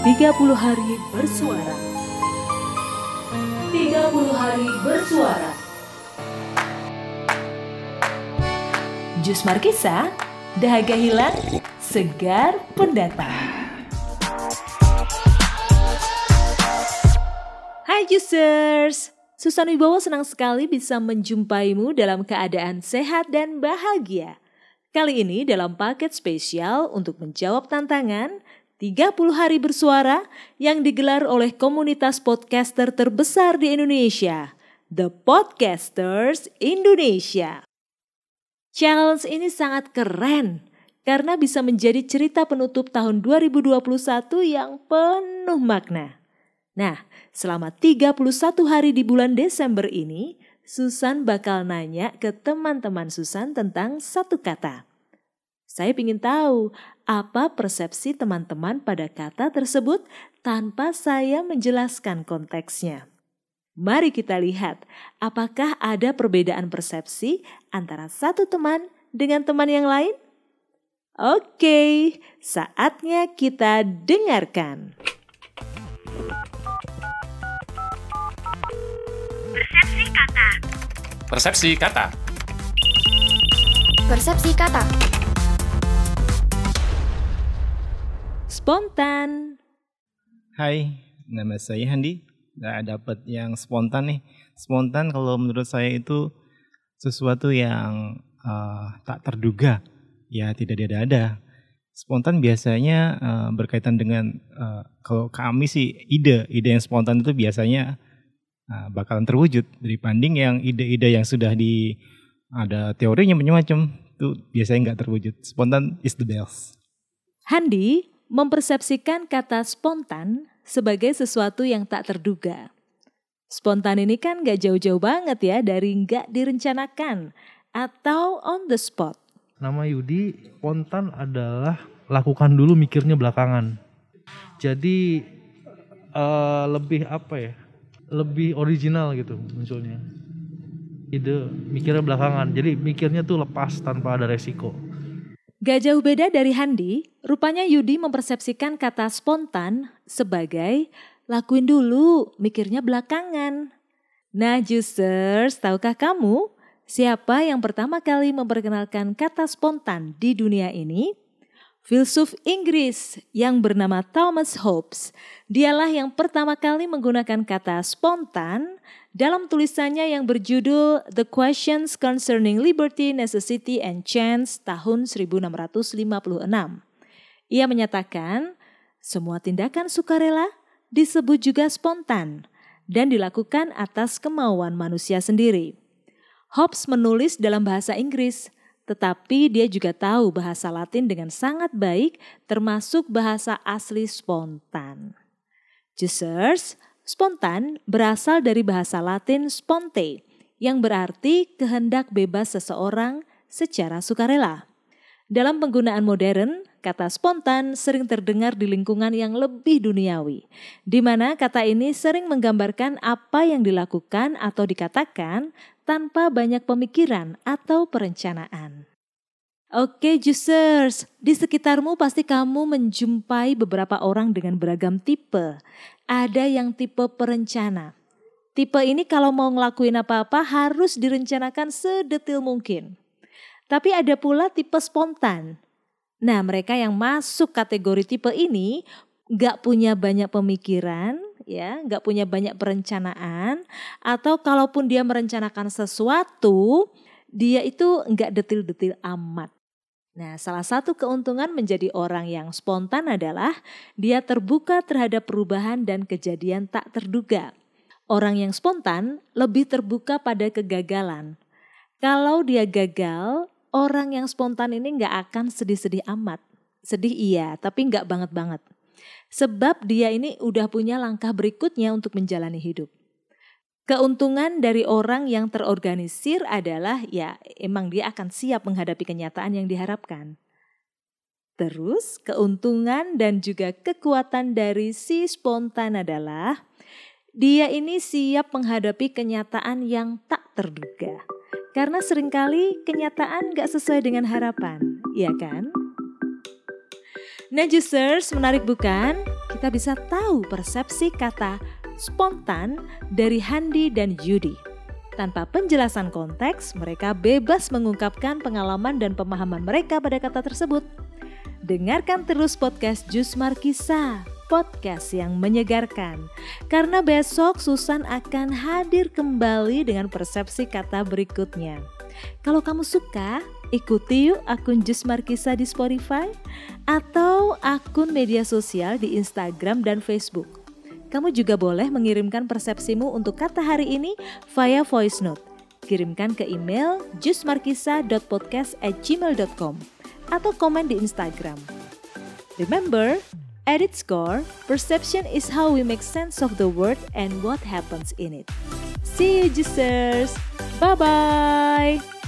30 hari bersuara. 30 hari bersuara. Jus Markisa, dahaga hilang, segar pendatang. Hai Jusers, Susan Wibowo senang sekali bisa menjumpaimu dalam keadaan sehat dan bahagia. Kali ini dalam paket spesial untuk menjawab tantangan 30 hari bersuara yang digelar oleh komunitas podcaster terbesar di Indonesia, The Podcasters Indonesia. Challenge ini sangat keren karena bisa menjadi cerita penutup tahun 2021 yang penuh makna. Nah, selama 31 hari di bulan Desember ini, Susan bakal nanya ke teman-teman Susan tentang satu kata. Saya ingin tahu apa persepsi teman-teman pada kata tersebut tanpa saya menjelaskan konteksnya. Mari kita lihat apakah ada perbedaan persepsi antara satu teman dengan teman yang lain. Oke, saatnya kita dengarkan. Persepsi kata. Persepsi kata. Persepsi kata. Spontan. Hai, nama saya Handi. Nah, dapat yang spontan nih. Spontan kalau menurut saya itu sesuatu yang uh, tak terduga, ya tidak ada-ada. Spontan biasanya uh, berkaitan dengan uh, kalau kami sih ide, ide yang spontan itu biasanya uh, bakalan terwujud dibanding yang ide-ide yang sudah di ada teorinya macam-macam itu biasanya nggak terwujud. Spontan is the best. Handi, mempersepsikan kata spontan sebagai sesuatu yang tak terduga. Spontan ini kan gak jauh-jauh banget ya dari gak direncanakan atau on the spot. Nama Yudi spontan adalah lakukan dulu mikirnya belakangan. Jadi uh, lebih apa ya? Lebih original gitu munculnya. Ide mikirnya belakangan. Jadi mikirnya tuh lepas tanpa ada resiko. Gak jauh beda dari Handi, rupanya Yudi mempersepsikan kata spontan sebagai lakuin dulu, mikirnya belakangan. Nah Juicers, tahukah kamu siapa yang pertama kali memperkenalkan kata spontan di dunia ini? Filsuf Inggris yang bernama Thomas Hobbes, dialah yang pertama kali menggunakan kata spontan dalam tulisannya yang berjudul The Questions Concerning Liberty, Necessity, and Chance tahun 1656. Ia menyatakan, semua tindakan sukarela disebut juga spontan dan dilakukan atas kemauan manusia sendiri. Hobbes menulis dalam bahasa Inggris, tetapi dia juga tahu bahasa Latin dengan sangat baik, termasuk bahasa asli spontan. Juicers, spontan berasal dari bahasa Latin sponte, yang berarti kehendak bebas seseorang secara sukarela. Dalam penggunaan modern, kata spontan sering terdengar di lingkungan yang lebih duniawi, di mana kata ini sering menggambarkan apa yang dilakukan atau dikatakan tanpa banyak pemikiran atau perencanaan. Oke, juicers, di sekitarmu pasti kamu menjumpai beberapa orang dengan beragam tipe. Ada yang tipe perencana. Tipe ini kalau mau ngelakuin apa-apa harus direncanakan sedetil mungkin. Tapi ada pula tipe spontan. Nah, mereka yang masuk kategori tipe ini gak punya banyak pemikiran, ya, nggak punya banyak perencanaan, atau kalaupun dia merencanakan sesuatu, dia itu nggak detil-detil amat. Nah, salah satu keuntungan menjadi orang yang spontan adalah dia terbuka terhadap perubahan dan kejadian tak terduga. Orang yang spontan lebih terbuka pada kegagalan. Kalau dia gagal, orang yang spontan ini nggak akan sedih-sedih amat. Sedih iya, tapi nggak banget-banget. Sebab dia ini udah punya langkah berikutnya untuk menjalani hidup. Keuntungan dari orang yang terorganisir adalah ya emang dia akan siap menghadapi kenyataan yang diharapkan. Terus keuntungan dan juga kekuatan dari si spontan adalah dia ini siap menghadapi kenyataan yang tak terduga. Karena sering kali kenyataan gak sesuai dengan harapan, ya kan? Nah Juicers, menarik bukan? Kita bisa tahu persepsi kata spontan dari Handi dan Yudi. Tanpa penjelasan konteks, mereka bebas mengungkapkan pengalaman dan pemahaman mereka pada kata tersebut. Dengarkan terus podcast Jus Markisa, podcast yang menyegarkan. Karena besok Susan akan hadir kembali dengan persepsi kata berikutnya. Kalau kamu suka, ikuti yuk akun Jus Markisa di Spotify atau akun media sosial di Instagram dan Facebook. Kamu juga boleh mengirimkan persepsimu untuk kata hari ini via voice note. Kirimkan ke email jusmarkisa.podcast@gmail.com atau komen di Instagram. Remember, at its core, perception is how we make sense of the world and what happens in it. See you, Juicers! Bye-bye!